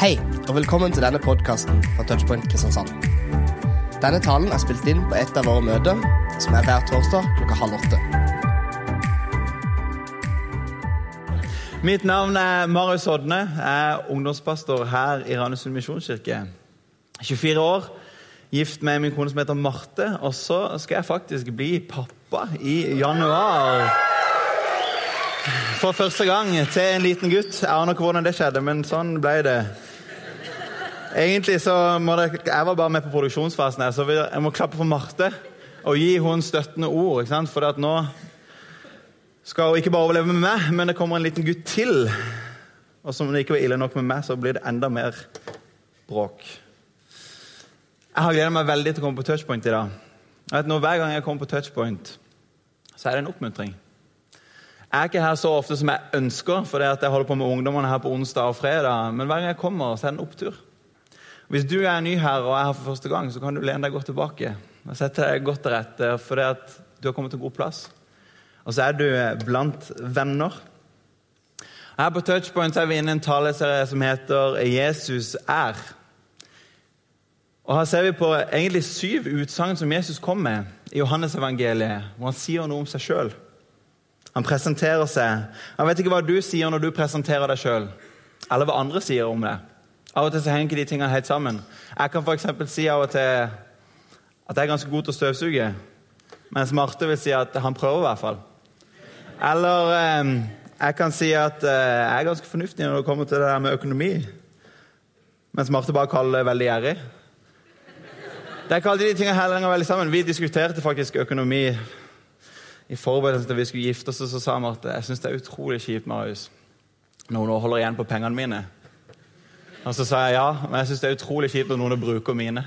Hei, og velkommen til denne podkasten fra Touchpoint Kristiansand. Denne talen er spilt inn på et av våre møter, som er hver torsdag klokka halv åtte. Mitt navn er Marius Odne. Jeg er ungdomspastor her i Randesund misjonskirke. 24 år, gift med min kone som heter Marte. Og så skal jeg faktisk bli pappa i januar. For første gang til en liten gutt. Jeg aner ikke hvordan det skjedde, men sånn ble det. Egentlig så må det, Jeg var bare med på produksjonsfasen, her, så jeg må klappe for Marte og gi henne støttende ord. ikke sant? For at nå skal hun ikke bare overleve med meg, men det kommer en liten gutt til. Og som det ikke var ille nok med meg, så blir det enda mer bråk. Jeg har gledet meg veldig til å komme på touchpoint i dag. Nå, Hver gang jeg kommer på touchpoint, så er det en oppmuntring. Jeg er ikke her så ofte som jeg ønsker, fordi jeg holder på med ungdommene her på onsdag og fredag. Men hver gang jeg kommer, så er det en opptur. Hvis du er ny her og er her for første gang, så kan du lene deg godt tilbake og sette deg godt til rette at du har kommet til god plass. Og så er du blant venner. Her på Touchpoint er vi inne i en taleserie som heter 'Jesus er'. Og Her ser vi på egentlig syv utsagn som Jesus kom med i Johannesevangeliet, hvor han sier noe om seg sjøl. Han presenterer seg. Han vet ikke hva du sier når du presenterer deg sjøl, eller hva andre sier om det. Av og til så henger de tingene helt sammen. Jeg kan f.eks. si av og til at jeg er ganske god til å støvsuge, mens Marte vil si at han prøver i hvert fall. Eller eh, jeg kan si at eh, jeg er ganske fornuftig når det kommer til det der med økonomi, mens Marte bare kaller det veldig gjerrig. Det er ikke alltid de tingene heller veldig sammen. Vi diskuterte faktisk økonomi i forberedelsen til vi skulle gifte oss, og så sa Marte jeg syns det er utrolig kjipt Marius, når noen holder igjen på pengene mine. Og så sa jeg ja, men jeg syns det er utrolig kjipt når noen bruker mine.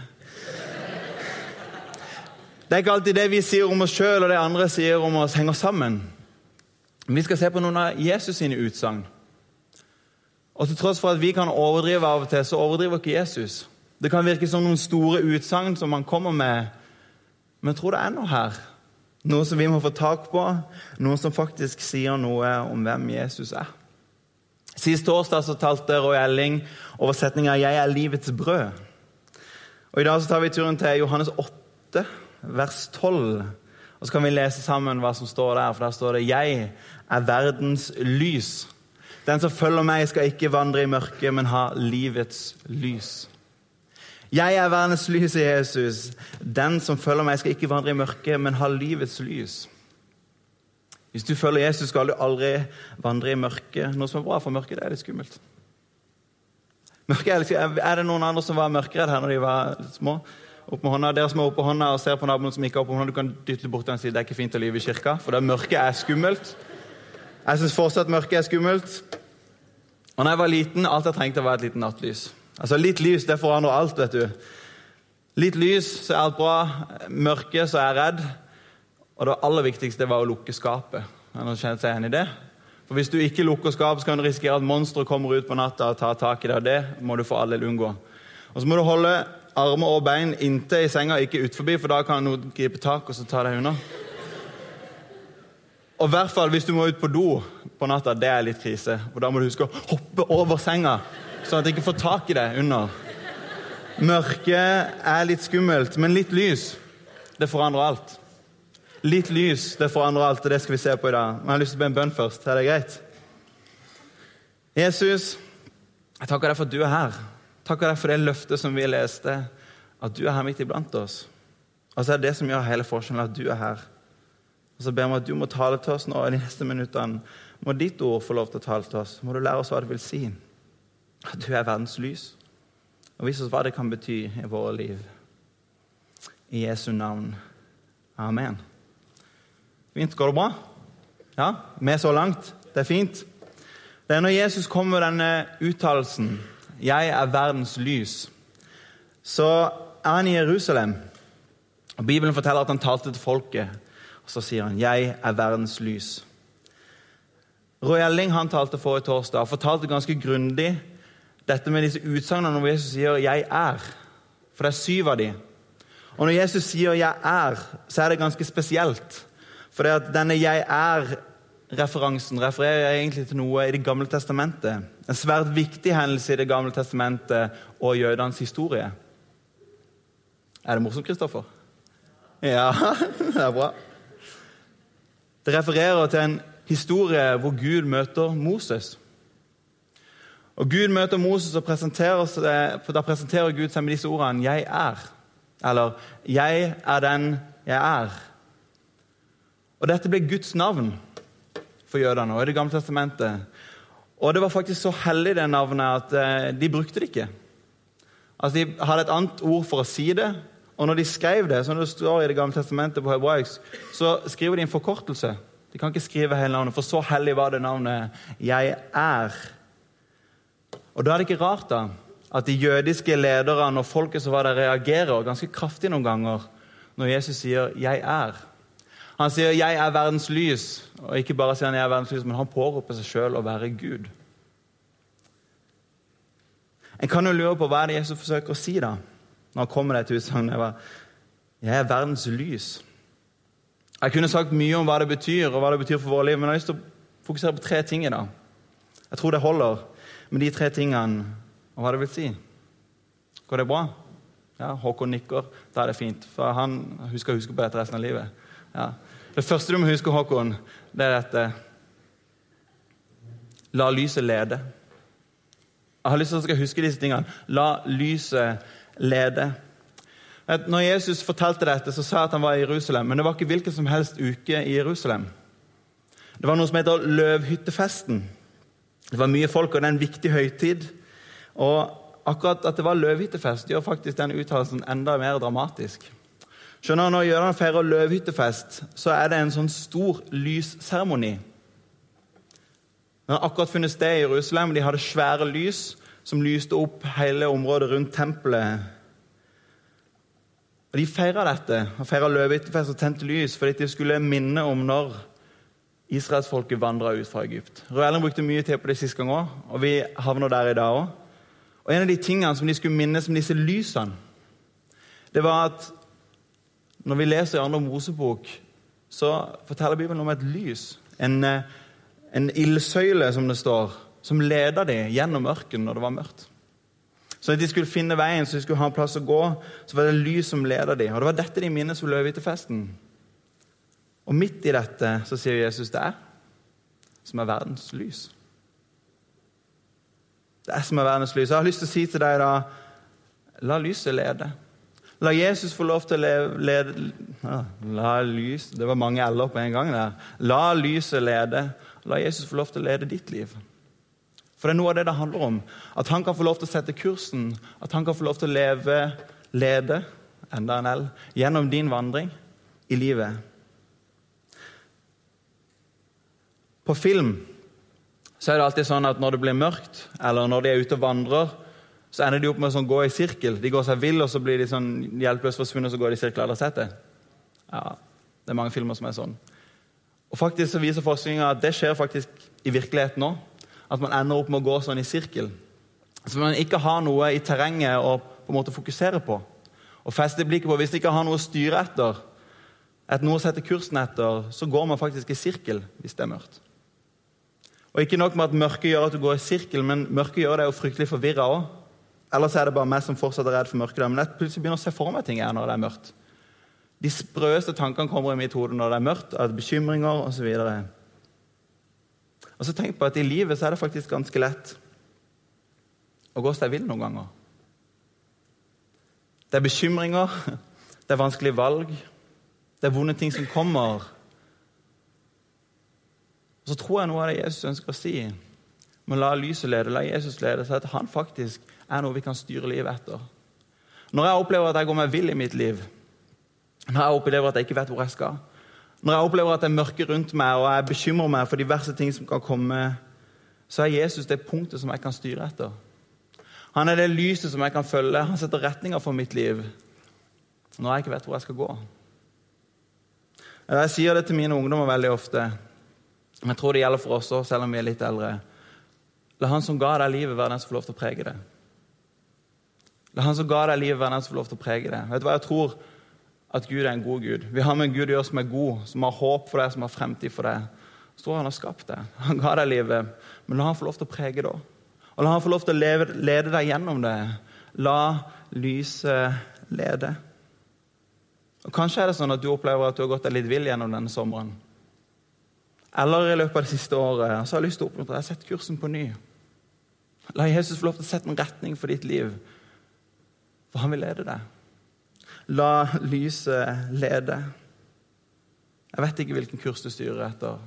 Det er ikke alltid det vi sier om oss sjøl og det andre sier om oss, henger sammen. Vi skal se på noen av Jesus sine utsagn. Og til tross for at vi kan overdrive av og til, så overdriver ikke Jesus. Det kan virke som noen store utsagn som han kommer med, men jeg tror det er noe her noe som vi må få tak på, noe som faktisk sier noe om hvem Jesus er. Sist torsdag så talte Roy Elling oversetninga 'Jeg er livets brød'. Og I dag så tar vi turen til Johannes 8, vers 12. Og Så kan vi lese sammen hva som står der. For Der står det 'Jeg er verdens lys'. Den som følger meg, skal ikke vandre i mørket, men ha livets lys. Jeg er verdens lys, i Jesus. Den som følger meg, skal ikke vandre i mørket, men ha livets lys. Hvis du følger Jesus, skal du aldri vandre i mørket. Noe som er bra, for mørket det er litt skummelt. Mørket er, er det noen andre som var mørkeredd her når de var små? Opp med hånda. Dere som er oppe hånda og ser på naboen som ikke er oppe hånda, du kan dytte bort den og si det er ikke fint å lyve i kirka, for det mørket er skummelt. Jeg syns fortsatt mørket er skummelt. Og når jeg var liten, alt jeg trengte, var et lite nattlys. Altså Litt lys det forandrer alt. vet du. Litt lys, så er alt bra. Mørke, så er jeg redd. Og det aller viktigste var å lukke skapet. Har kjent seg enig i det? For Hvis du ikke lukker skapet, så kan du risikere at monstre kommer ut på natta og tar tak i deg. Det må du for all del unngå. Og så må du holde armer og bein inntil i senga, ikke utforbi, for da kan noen gripe tak og så ta deg unna. Og i hvert fall hvis du må ut på do på natta, det er litt krise. Og Da må du huske å hoppe over senga sånn at de ikke får tak i deg under. Mørket er litt skummelt, men litt lys, det forandrer alt. Litt lys, det forandrer alt, og det skal vi se på i dag. Men jeg har lyst til å be en bønn først. Er det greit? Jesus, jeg takker deg for at du er her. Takker deg for det løftet som vi leste, at du er her midt iblant oss. Og så er det det som gjør hele forskjellen, at du er her. Og så ber vi at du må tale til oss nå i de neste minuttene. Må ditt ord få lov til å tale til oss. Må du lære oss hva det vil si. At du er verdens lys. Og vis oss hva det kan bety i våre liv. I Jesu navn. Amen. Fint. Går det bra? Ja? Med så langt? Det er fint. Det er når Jesus kommer med denne uttalelsen 'Jeg er verdens lys', så er han i Jerusalem. Og Bibelen forteller at han talte til folket. Og så sier han 'Jeg er verdens lys'. Roy Elling han talte forrige torsdag og fortalte ganske grundig dette med disse utsagnene når Jesus sier 'jeg er'. For det er syv av de. Og når Jesus sier 'jeg er', så er det ganske spesielt. For denne 'jeg er'-referansen refererer egentlig til noe i Det gamle testamentet. En svært viktig hendelse i Det gamle testamentet og jødenes historie. Er det morsomt, Kristoffer? Ja, det er bra. Det refererer til en historie hvor Gud møter Moses. Og Gud møter Moses, og presenterer da presenterer Gud seg med disse ordene 'Jeg er'. Eller 'Jeg er den jeg er'. Og Dette ble Guds navn for jødene i Det gamle testamentet. Og det var faktisk så hellig, det navnet, at eh, de brukte det ikke. Altså, De hadde et annet ord for å si det, og når de skrev det, som det står i Det gamle testamentet på hebraisk, så skriver de en forkortelse. De kan ikke skrive hele navnet, for så hellig var det navnet 'Jeg er'. Og Da er det ikke rart da, at de jødiske lederne og folket som var der, reagerer ganske kraftig noen ganger når Jesus sier 'jeg er'. Han sier 'jeg er verdens lys', og ikke bare sier han 'jeg er verdens lys', men han påroper seg sjøl å være Gud. En kan jo lure på hva er det Jesus forsøker å si da, når han kommer med dette utsagnet. 'Jeg er verdens lys'. Jeg kunne sagt mye om hva det betyr, og hva det betyr for våre liv, men jeg har lyst til å fokusere på tre ting i dag. Jeg tror det holder med de tre tingene og hva det vil si. Går det bra? Ja, Håkon nikker. Da er det fint. For han å huske på dette resten av livet. Ja. Det første du må huske, Håkon, det er dette La lyset lede. Jeg har lyst til at du skal huske disse tingene. La lyset lede. Når Jesus fortalte dette, så sa han at han var i Jerusalem, men det var ikke hvilken som helst uke i Jerusalem. Det var noe som heter løvhyttefesten. Det var mye folk, og det er en viktig høytid. Og akkurat at det var løvhyttefest, gjør faktisk den uttalelsen enda mer dramatisk. Skjønner Når jødene feirer løvhyttefest, så er det en sånn stor lysseremoni. Den har akkurat funnet sted i Jerusalem. De hadde svære lys som lyste opp hele området rundt tempelet. Og De feira dette, og feira løvhyttefest og tente lys fordi de skulle minne om når israelsfolket vandra ut fra Egypt. Rødelen brukte mye tid på det sist gang òg, og vi havner der i dag òg. Og En av de tingene som de skulle minnes med disse lysene, det var at når vi leser i andre Mosebok, så forteller Bibelen om et lys. En, eh, en ildsøyle, som det står, som leda dem gjennom ørkenen når det var mørkt. Så at de skulle finne veien, så de skulle ha en plass å gå, så var det lys som leda dem. Og det var dette de minnes på løvehyttefesten. Og midt i dette så sier Jesus det er som er verdens lys. Det er som er verdens lys. Jeg har lyst til å si til deg da La lyset lede. La Jesus få lov til å lede, lede La lys Det var mange l-er på en gang der. La lyset lede. La Jesus få lov til å lede ditt liv. For det er noe av det det handler om. At han kan få lov til å sette kursen. At han kan få lov til å leve, lede enda en L, gjennom din vandring i livet. På film så er det alltid sånn at når det blir mørkt, eller når de er ute og vandrer, så ender de opp med å sånn, gå i sirkel. De går seg vill, og så blir de sånn hjelpeløst forsvunnet, og så går de i sirkel. Har sett det? Ja, det er mange filmer som er sånn. Og faktisk så viser forskninga at det skjer faktisk i virkeligheten nå. At man ender opp med å gå sånn i sirkel. Så man ikke har noe i terrenget å på en måte fokusere på. Og feste blikket på. Hvis man ikke har noe å styre etter, et noe å sette kursen etter, så går man faktisk i sirkel hvis det er mørkt. Og Ikke nok med at mørket gjør at du går i sirkel, men mørket gjør deg jo fryktelig forvirra òg. Ellers er det bare meg som fortsatt er redd for mørket. Men jeg plutselig begynner å se for meg ting her når det er mørkt. De sprøeste tankene kommer i mitt hode når det er mørkt, at bekymringer osv. Og, og så tenk på at i livet så er det faktisk ganske lett å gå seg vill noen ganger. Det er bekymringer, det er vanskelige valg, det er vonde ting som kommer. Og Så tror jeg noe av det Jesus ønsker å si, med å la lyset lede, la Jesus lede, så at han faktisk er noe vi kan styre livet etter. Når jeg opplever at jeg går meg vill i mitt liv, når jeg opplever at jeg ikke vet hvor jeg skal, når jeg opplever at det er mørke rundt meg og jeg bekymrer meg for diverse ting som kan komme, så er Jesus det punktet som jeg kan styre etter. Han er det lyset som jeg kan følge. Han setter retninger for mitt liv når jeg ikke vet hvor jeg skal gå. Jeg sier det til mine ungdommer veldig ofte. Men jeg tror det gjelder for oss òg, selv om vi er litt eldre. La Han som ga deg livet, være den som får lov til å prege det. La Han som ga deg livet, være den som får lov til å prege det. Vet du hva jeg tror? At Gud er en god Gud. Vi har med en Gud å gjøre som er god, som har håp for deg, som har fremtid for deg. Så tror jeg Han har skapt deg. Han ga deg livet, men la Han få lov til å prege det. Og la han få lov til å leve, lede deg gjennom det. La lyset lede. Og Kanskje er det sånn at du opplever at du har gått deg litt vill gjennom denne sommeren. Eller i løpet av det siste året. Så har jeg lyst til å oppmuntre deg. Sett kursen på ny. La Jesus få lov til å sette en retning for ditt liv. For han vil lede deg. La lyset lede. Jeg vet ikke hvilken kurs du styrer etter,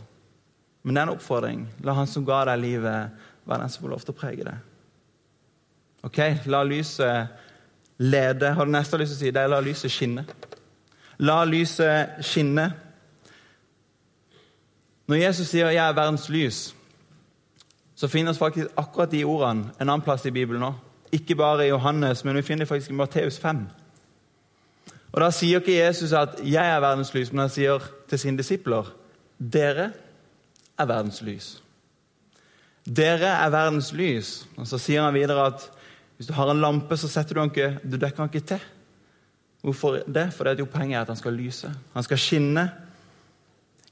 men det er en oppfordring. La Han som ga deg livet, være den som får lov til å prege det. Ok, La lyset lede. Har du neste lyst til å si? Det er la lyset skinne. La lyset skinne. Når Jesus sier 'jeg er verdens lys', så finnes faktisk akkurat de ordene en annen plass i Bibelen nå. Ikke bare i Johannes, men vi finner faktisk i Matteus 5. Og Da sier ikke Jesus at 'jeg er verdens lys', men han sier til sine disipler 'dere er verdens lys'. Dere er verdens lys. Og Så sier han videre at hvis du har en lampe, så setter du den ikke, du dekker den ikke til. Hvorfor det? For det er jo poenget er at han skal lyse. Han skal skinne.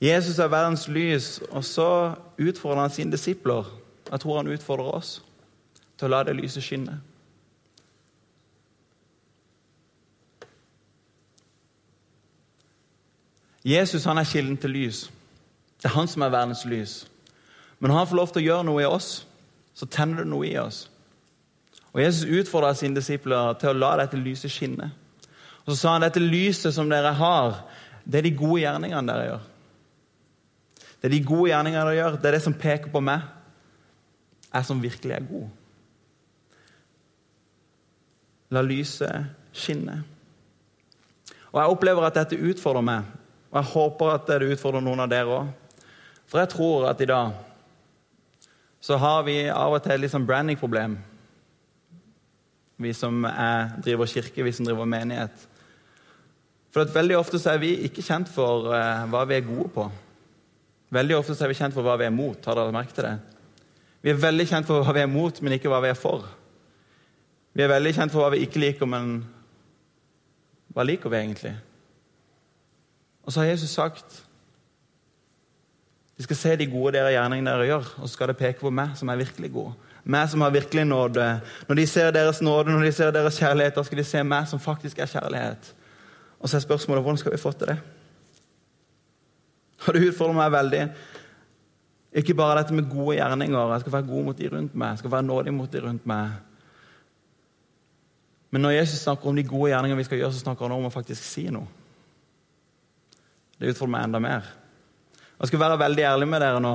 Jesus er verdens lys, og så utfordrer han sine disipler. Jeg tror han utfordrer oss til å la det lyset skinne. Jesus han er kilden til lys. Det er han som er verdens lys. Men når han får lov til å gjøre noe i oss, så tenner det noe i oss. Og Jesus utfordra sine disipler til å la dette lyset skinne. Og Så sa han dette lyset som dere har, det er de gode gjerningene dere gjør. Det er de gode gjerningene dere gjør, det er det som peker på meg, jeg som virkelig er god. La lyset skinne. Og Jeg opplever at dette utfordrer meg og jeg håper at det utfordrer noen av dere òg. For jeg tror at i dag så har vi av og til litt sånn branding-problem. Vi som er, driver kirke, vi som driver menighet. For at Veldig ofte så er vi ikke kjent for uh, hva vi er gode på. Veldig ofte så er vi kjent for hva vi er mot. Har dere merket det? Vi er veldig kjent for hva vi er mot, men ikke hva vi er for. Vi er veldig kjent for hva vi ikke liker, men hva liker vi egentlig? Og så har Jesus sagt de skal se de gode dere gjerningene dere gjør, og så skal det peke på meg som er virkelig god. Meg som har virkelig nåde. Når de ser deres nåde, når de ser deres kjærlighet, da skal de se meg som faktisk er kjærlighet. Og så er spørsmålet hvordan skal vi få til det? Og det utfordrer meg veldig. Ikke bare dette med gode gjerninger. Jeg skal være god mot de rundt meg. Jeg skal være nådig mot de rundt meg. Men når Jesus snakker om de gode gjerningene vi skal gjøre, så snakker han om å faktisk si noe. Det utfordrer meg enda mer. Jeg skal være veldig ærlig med dere nå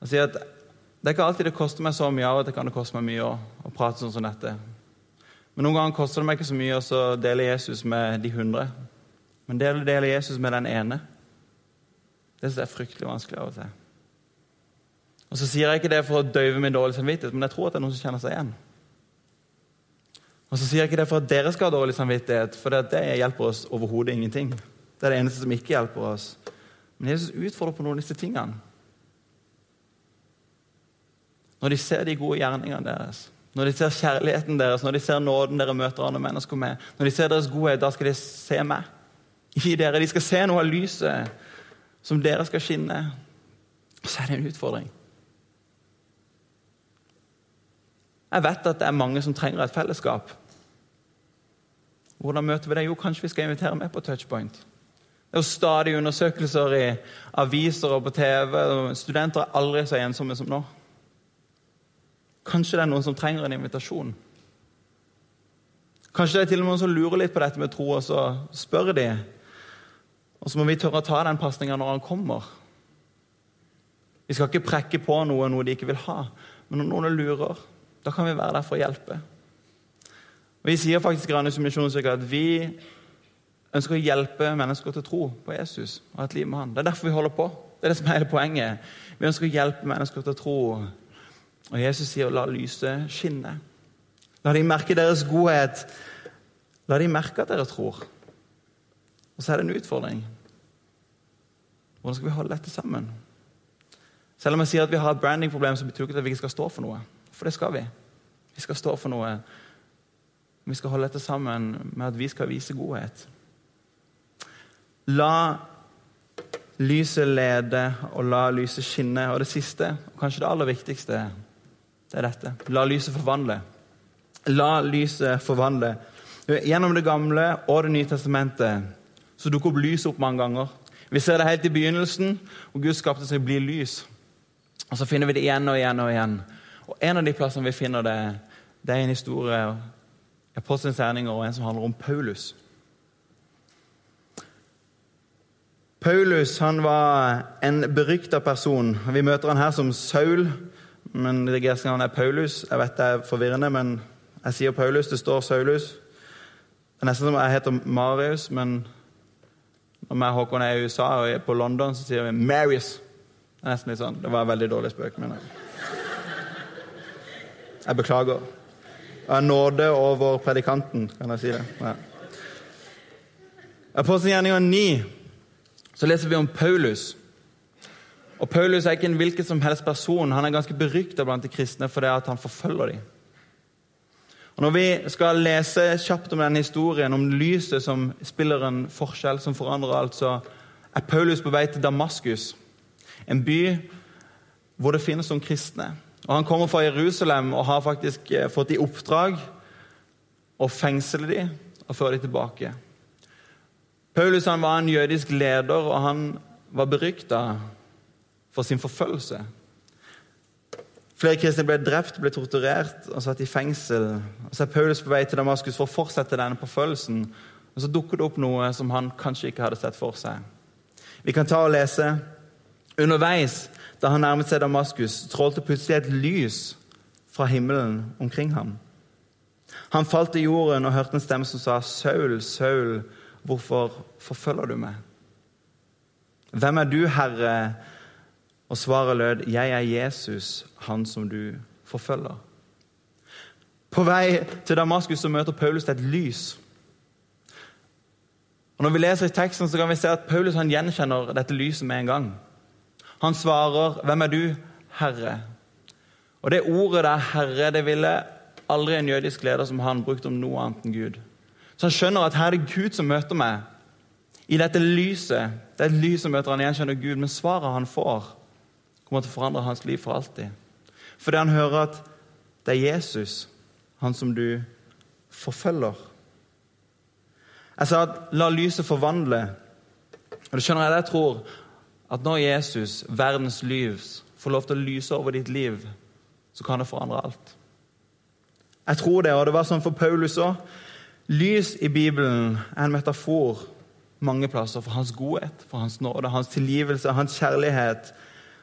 og si at det er ikke alltid det koster meg så mye. Av og til kan det koste meg mye å, å, prate sånn som dette. Men noen ganger koster det meg ikke så mye å dele Jesus med de hundre. Men det å dele Jesus med den ene, det synes jeg er fryktelig vanskelig av og til. Og så sier jeg ikke det for å døyve min dårlige samvittighet, men jeg tror at det er noen som kjenner seg igjen. Og så sier jeg ikke det for at dere skal ha dårlig samvittighet, for det hjelper oss overhodet ingenting. Det er det eneste som ikke hjelper oss. Men Jesus utfordrer på noen av disse tingene. Når de ser de gode gjerningene deres, når de ser kjærligheten deres, når de ser nåden dere møter andre mennesker med, når de ser deres godhet, da skal de se meg i dere. De skal se noe av lyset som dere skal skinne. Så er det en utfordring. Jeg vet at det er mange som trenger et fellesskap. Hvordan møter vi det? Jo, kanskje vi skal invitere med på touchpoint. Det er jo stadig undersøkelser i aviser og på TV. og Studenter er aldri så ensomme som nå. Kanskje det er noen som trenger en invitasjon. Kanskje det er til og med noen som lurer litt på dette med tro, og så spør de. Og så må vi tørre å ta den pasninga når han kommer. Vi skal ikke prekke på noe noe de ikke vil ha. Men når noen lurer, da kan vi være der for å hjelpe. Vi sier faktisk i Granhus Misjonskirke at vi ønsker å hjelpe mennesker til å tro på Jesus og et liv med han. Det er derfor vi holder på. Det er det som er hele poenget. Vi ønsker å hjelpe mennesker til å tro. Og Jesus sier å 'la lyset skinne'. La de merke deres godhet. La de merke at dere tror. Og så er det en utfordring. Hvordan skal vi holde dette sammen? Selv om jeg sier at vi har et brandingproblem, så betyr det at vi ikke skal stå for noe. For det skal vi. Vi skal stå for noe. Vi skal holde dette sammen med at vi skal vise godhet. La lyset lede, og la lyset skinne. Og det siste, og kanskje det aller viktigste, Det er dette. La lyset forvandle. La lyset forvandle. Gjennom Det gamle og Det nye testamentet så dukker opp lyset opp mange ganger. Vi ser det helt i begynnelsen, hvor Gud skapte seg bli lys. Og Så finner vi det igjen og igjen og igjen. Og En av de plassene vi finner det, det er en historie i Apostelens gjerninger og en som handler om Paulus. Paulus han var en berykta person. Vi møter han her som Saul, men det greske navnet er Paulus. Jeg vet det er forvirrende, men jeg sier Paulus. Det står Saulus. Det er nesten som jeg heter Marius, men når vi Håkon er i USA og er på London, så sier vi Marius. Det er nesten litt sånn. Det var en veldig dårlig spøk, men jeg beklager. Av nåde over predikanten, kan jeg si det. Ja. Apostelgjerninga 9 så leser vi om Paulus. Og Paulus er ikke en hvilken som helst person. Han er ganske berykta blant de kristne for det at han forfølger dem. Og Når vi skal lese kjapt om denne historien, om lyset som spiller en forskjell, som forandrer alt, så er Paulus på vei til Damaskus, en by hvor det finnes noen kristne. Og Han kommer fra Jerusalem og har faktisk eh, fått i oppdrag å fengsle dem og føre dem tilbake. Paulus var en jødisk leder, og han var berykta for sin forfølgelse. Flere kristne ble drept, ble torturert og satt i fengsel. Og Så er Paulus på vei til Damaskus for å fortsette denne forfølgelsen. Og Så dukker det opp noe som han kanskje ikke hadde sett for seg. Vi kan ta og lese. Underveis, da han nærmet seg Damaskus, trålte plutselig et lys fra himmelen omkring ham. Han falt i jorden og hørte en stemme som sa, 'Saul, Saul, hvorfor forfølger du meg?' 'Hvem er du, Herre?' Og svaret lød, 'Jeg er Jesus, han som du forfølger'. På vei til Damaskus så møter Paulus et lys. Og Når vi leser i teksten, så kan vi se at Paulus han gjenkjenner dette lyset med en gang. Han svarer, 'Hvem er du, Herre?' Og Det ordet der, 'Herre', det ville aldri en jødisk leder som han brukt om noe annet enn Gud. Så han skjønner at her er det Gud som møter meg. I dette lyset. Det er et lys som møter han gjenkjenner Gud, men svaret han får, kommer til å forandre hans liv for alltid. Fordi han hører at det er Jesus, han som du forfølger. Jeg sa at 'la lyset forvandle'. Og det skjønner Jeg tror at når Jesus, verdens lys, får lov til å lyse over ditt liv, så kan det forandre alt. Jeg tror det, og det var sånn for Paulus òg. Lys i Bibelen er en metafor mange plasser for hans godhet, for hans nåde, hans tilgivelse, hans kjærlighet.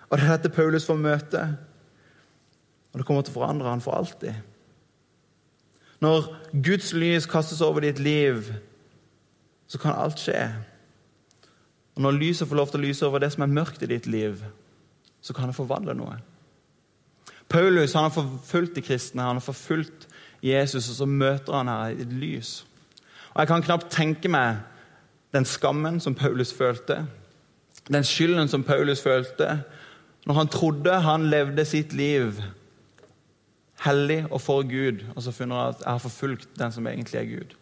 Og det er dette Paulus får møte. Og det kommer til å forandre han for alltid. Når Guds lys kastes over ditt liv, så kan alt skje. Og når lyset får lov til å lyse over det som er mørkt i ditt liv, så kan det forvandle noe. Paulus han har forfulgt de kristne, han har forfulgt Jesus, og så møter han her et lys. Og Jeg kan knapt tenke meg den skammen som Paulus følte, den skylden som Paulus følte, når han trodde han levde sitt liv hellig og for Gud, og så finner han at jeg har forfulgt den som egentlig er Gud.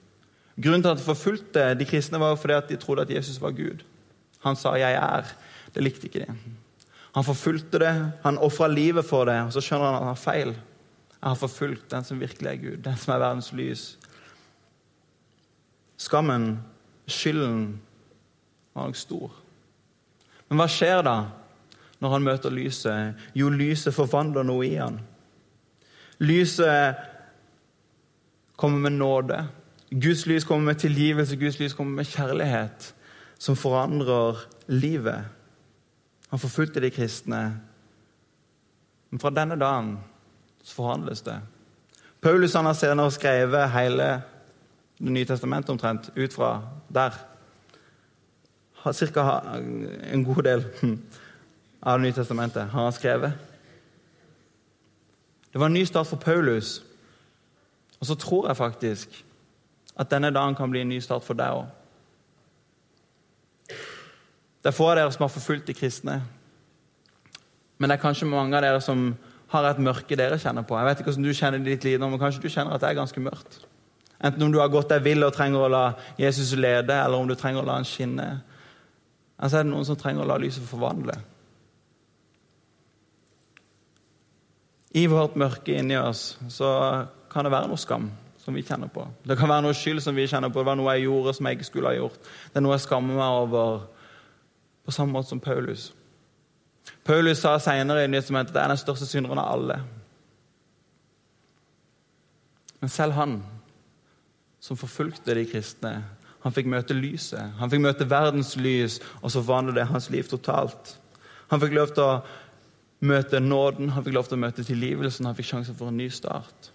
Grunnen til at han forfulgte de kristne, var fordi at de trodde at Jesus var Gud. Han sa 'jeg er'. Det likte ikke de. Han forfulgte det, han ofra livet for det, og så skjønner han at han har feil. Jeg har forfulgt den som virkelig er Gud, den som er verdens lys. Skammen, skylden, var nok stor. Men hva skjer da når han møter lyset? Jo, lyset forvandler noe i han. Lyset kommer med nåde. Guds lys kommer med tilgivelse, Guds lys kommer med kjærlighet, som forandrer livet. Han forfulgte de kristne. Men fra denne dagen så forhandles det. Paulus han har senere skrevet hele Det nye testamentet omtrent ut fra der. Cirka en god del av Det nye testamentet har han skrevet. Det var en ny start for Paulus. Og så tror jeg faktisk at denne dagen kan bli en ny start for deg òg. Det er få av dere som har forfulgt de kristne. Men det er kanskje mange av dere som har et mørke dere kjenner på. Jeg vet ikke hvordan du kjenner ditt liv, nå, men kanskje du kjenner at det er ganske mørkt. Enten om du har gått deg vill og trenger å la Jesus lede, eller om du trenger å la han skinne. Altså er det noen som trenger å la lyset forvandle. I vårt mørke inni oss så kan det være noe skam som vi kjenner på. Det kan være noe skyld som vi kjenner på. Det var noe jeg gjorde som jeg ikke skulle ha gjort. Det er noe jeg skammer meg over, på samme måte som Paulus. Paulus sa senere i Nyhetsmøtet at det er den største synderen av alle. Men selv han som forfulgte de kristne, han fikk møte lyset. Han fikk møte verdens lys, og så forvandlet det hans liv totalt. Han fikk lov til å møte nåden, han fikk lov til å møte tilgivelsen, han fikk sjansen for en ny start.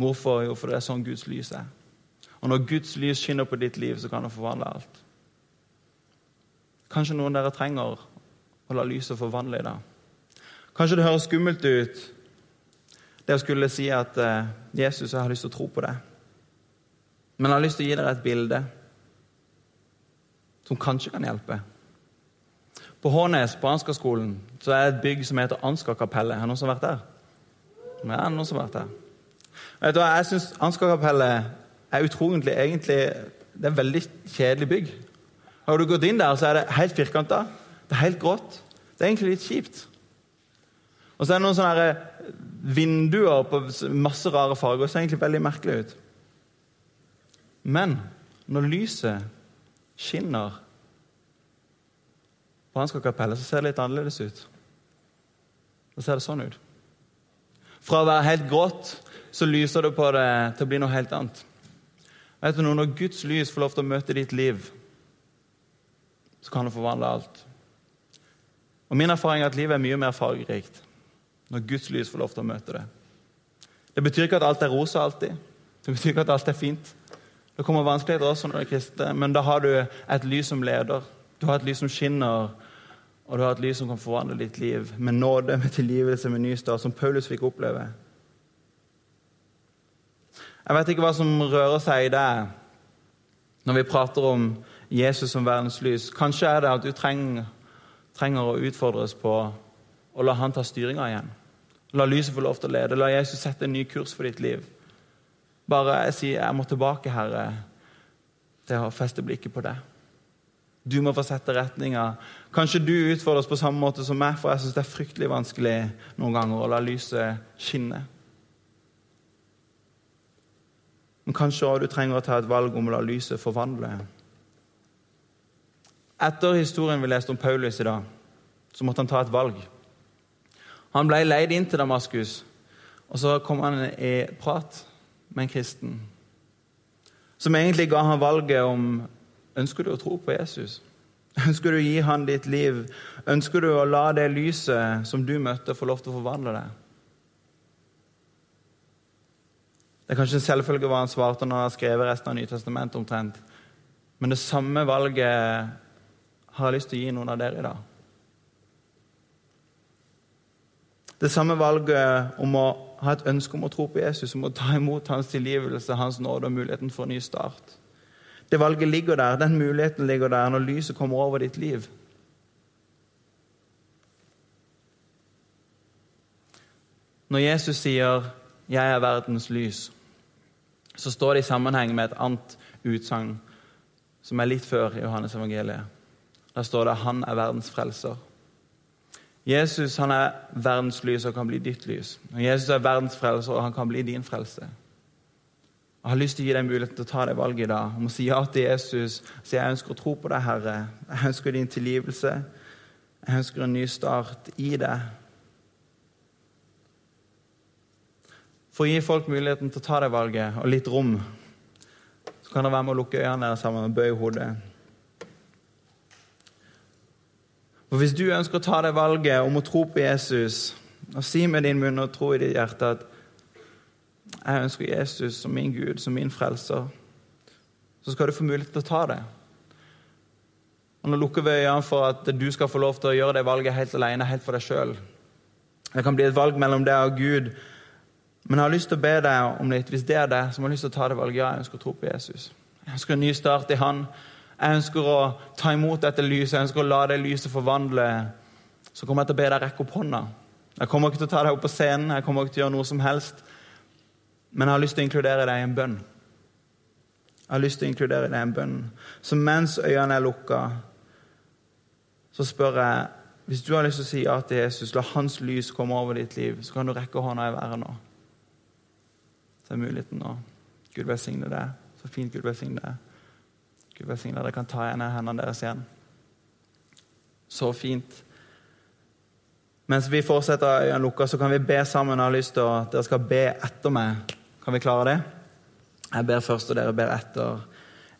Hvorfor? Jo, for det er sånn Guds lys er. Og når Guds lys skinner på ditt liv, så kan det forvandle alt. Kanskje noen dere trenger å la lyset forvandle i dag. Kanskje det høres skummelt ut, det å skulle si at eh, Jesus, jeg har lyst til å tro på det. Men jeg har lyst til å gi dere et bilde som kanskje kan hjelpe. På Hånes, på Ansgar-skolen, så er det et bygg som heter Ansgar-kapellet. Har noen som har vært der? Ja, noen som har vært der. Vet du hva, Jeg syns Ansgar-kapellet er utrolig egentlig, Det er et veldig kjedelig bygg. Har du gått inn der, så er det helt firkanta. Det er helt grått. Det er egentlig litt kjipt. Og så er det noen sånne vinduer på masse rare farger. Det ser egentlig veldig merkelig ut. Men når lyset skinner på Ansgar-kapellet, så ser det litt annerledes ut. Da ser det sånn ut. Fra å være helt grått så lyser det på det til å bli noe helt annet. Vet du noe, Når Guds lys får lov til å møte ditt liv, så kan det forvandle alt. Og Min erfaring er at livet er mye mer fargerikt når Guds lys får lov til å møte det. Det betyr ikke at alt er rosa alltid. Det betyr ikke at alt er fint. Det kommer vanskeligheter også når du er kristen, men da har du et lys som leder. Du har et lys som skinner, og du har et lys som kan forvandle ditt liv med nåde, med tilgivelse, med ny start, som Paulus fikk oppleve. Jeg vet ikke hva som rører seg i deg når vi prater om Jesus som verdens lys. Kanskje er det at du trenger, trenger å utfordres på å la han ta styringa igjen. La lyset få lov til å lede. La Jesus sette en ny kurs for ditt liv. Bare jeg sier 'Jeg må tilbake, Herre', til å feste blikket på det. Du må få sette retninga. Kanskje du utfordres på samme måte som meg, for jeg syns det er fryktelig vanskelig noen ganger å la lyset skinne. Men kanskje også du trenger å ta et valg om å la lyset forvandle. Etter historien vi leste om Paulus i dag, så måtte han ta et valg. Han ble leid inn til Damaskus, og så kom han i prat med en kristen som egentlig ga han valget om ønsker du å tro på Jesus. Ønsker du å gi han ditt liv? Ønsker du å la det lyset som du møtte, få lov til å forvandle deg? Det er kanskje en selvfølge hva han svarte når han har skrevet resten av Nytestamentet omtrent. Men det samme valget har jeg lyst til å gi noen av dere i dag. Det samme valget om å ha et ønske om å tro på Jesus, om å ta imot hans tilgivelse, hans nåde og muligheten for en ny start. Det valget ligger der, den muligheten ligger der når lyset kommer over ditt liv. Når Jesus sier 'Jeg er verdens lys', så står det i sammenheng med et annet utsagn som er litt før i Johannes evangeliet. Der står det 'Han er verdens frelser'. Jesus han er verdens lys og kan bli ditt lys. Og Jesus er verdens frelser og han kan bli din frelse. Jeg har lyst til å gi deg muligheten til å ta det valget i dag, om å si ja til Jesus. Si jeg ønsker å tro på deg, Herre. Jeg ønsker din tilgivelse. Jeg ønsker en ny start i deg. For å gi folk muligheten til å ta det valget, og litt rom, så kan dere være med å lukke øynene sammen og bøye hodet. For Hvis du ønsker å ta det valget om å tro på Jesus, og si med din munn og tro i ditt hjerte at jeg ønsker Jesus som min Gud, som min frelser, så skal du få mulighet til å ta det. Og Nå lukker vi øynene for at du skal få lov til å gjøre det valget helt alene, helt for deg sjøl. Det kan bli et valg mellom deg og Gud. Men jeg har lyst til å be deg om litt. Hvis det er det, så må jeg lyst til å ta det valget. Ja, jeg ønsker å tro på Jesus. Jeg ønsker en ny start i Han. Jeg ønsker å ta imot dette lyset. Jeg ønsker å la det lyset forvandle. Så kommer jeg til å be deg rekke opp hånda. Jeg kommer ikke til å ta deg opp på scenen, jeg kommer ikke til å gjøre noe som helst. Men jeg har lyst til å inkludere deg i en bønn. Jeg har lyst til å inkludere deg i en bønn. Så mens øynene er lukka, så spør jeg Hvis du har lyst til å si ja til Jesus, la hans lys komme over ditt liv, så kan du rekke hånda i været nå. Så er muligheten nå. Gud velsigne deg. Så fint Gud velsigne deg. Gud velsigne. Dere kan ta igjen hendene deres igjen. Så fint. Mens vi fortsetter øynene lukka, så kan vi be sammen. Jeg har lyst til at dere skal be etter meg. Kan vi klare det? Jeg ber først, og dere ber etter.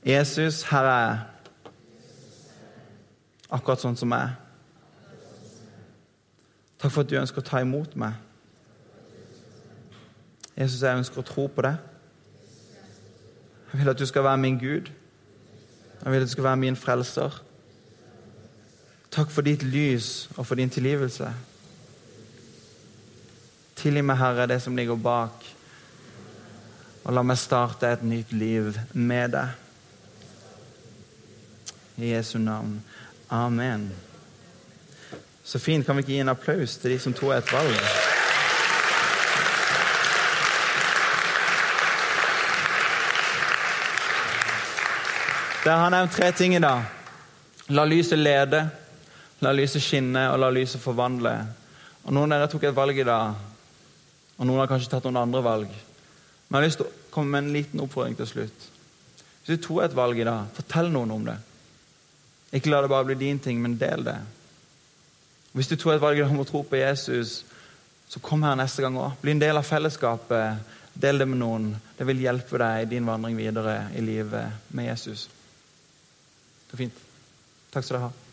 Jesus, her er jeg. Akkurat sånn som jeg. Takk for at du ønsker å ta imot meg. Jesus, jeg ønsker å tro på det. Jeg vil at du skal være min Gud. Jeg vil at du skal være min frelser. Takk for ditt lys og for din tilgivelse. Tilgi meg, Herre, det som ligger bak, og la meg starte et nytt liv med deg. I Jesu navn. Amen. Så fint. Kan vi ikke gi en applaus til de som tok et valg? Der har nevnt tre ting i dag. La lyset lede, la lyset skinne, og la lyset forvandle. Og Noen av dere tok et valg i dag, og noen har kanskje tatt noen andre valg. Men jeg har lyst til å komme med en liten oppfordring til slutt. Hvis du tok et valg i dag, fortell noen om det. Ikke la det bare bli din ting, men del det. Hvis du tok et valg i dag om å tro på Jesus, så kom her neste gang òg. Bli en del av fellesskapet. Del det med noen. Det vil hjelpe deg i din vandring videre i livet med Jesus. Så fint. Takk skal dere ha.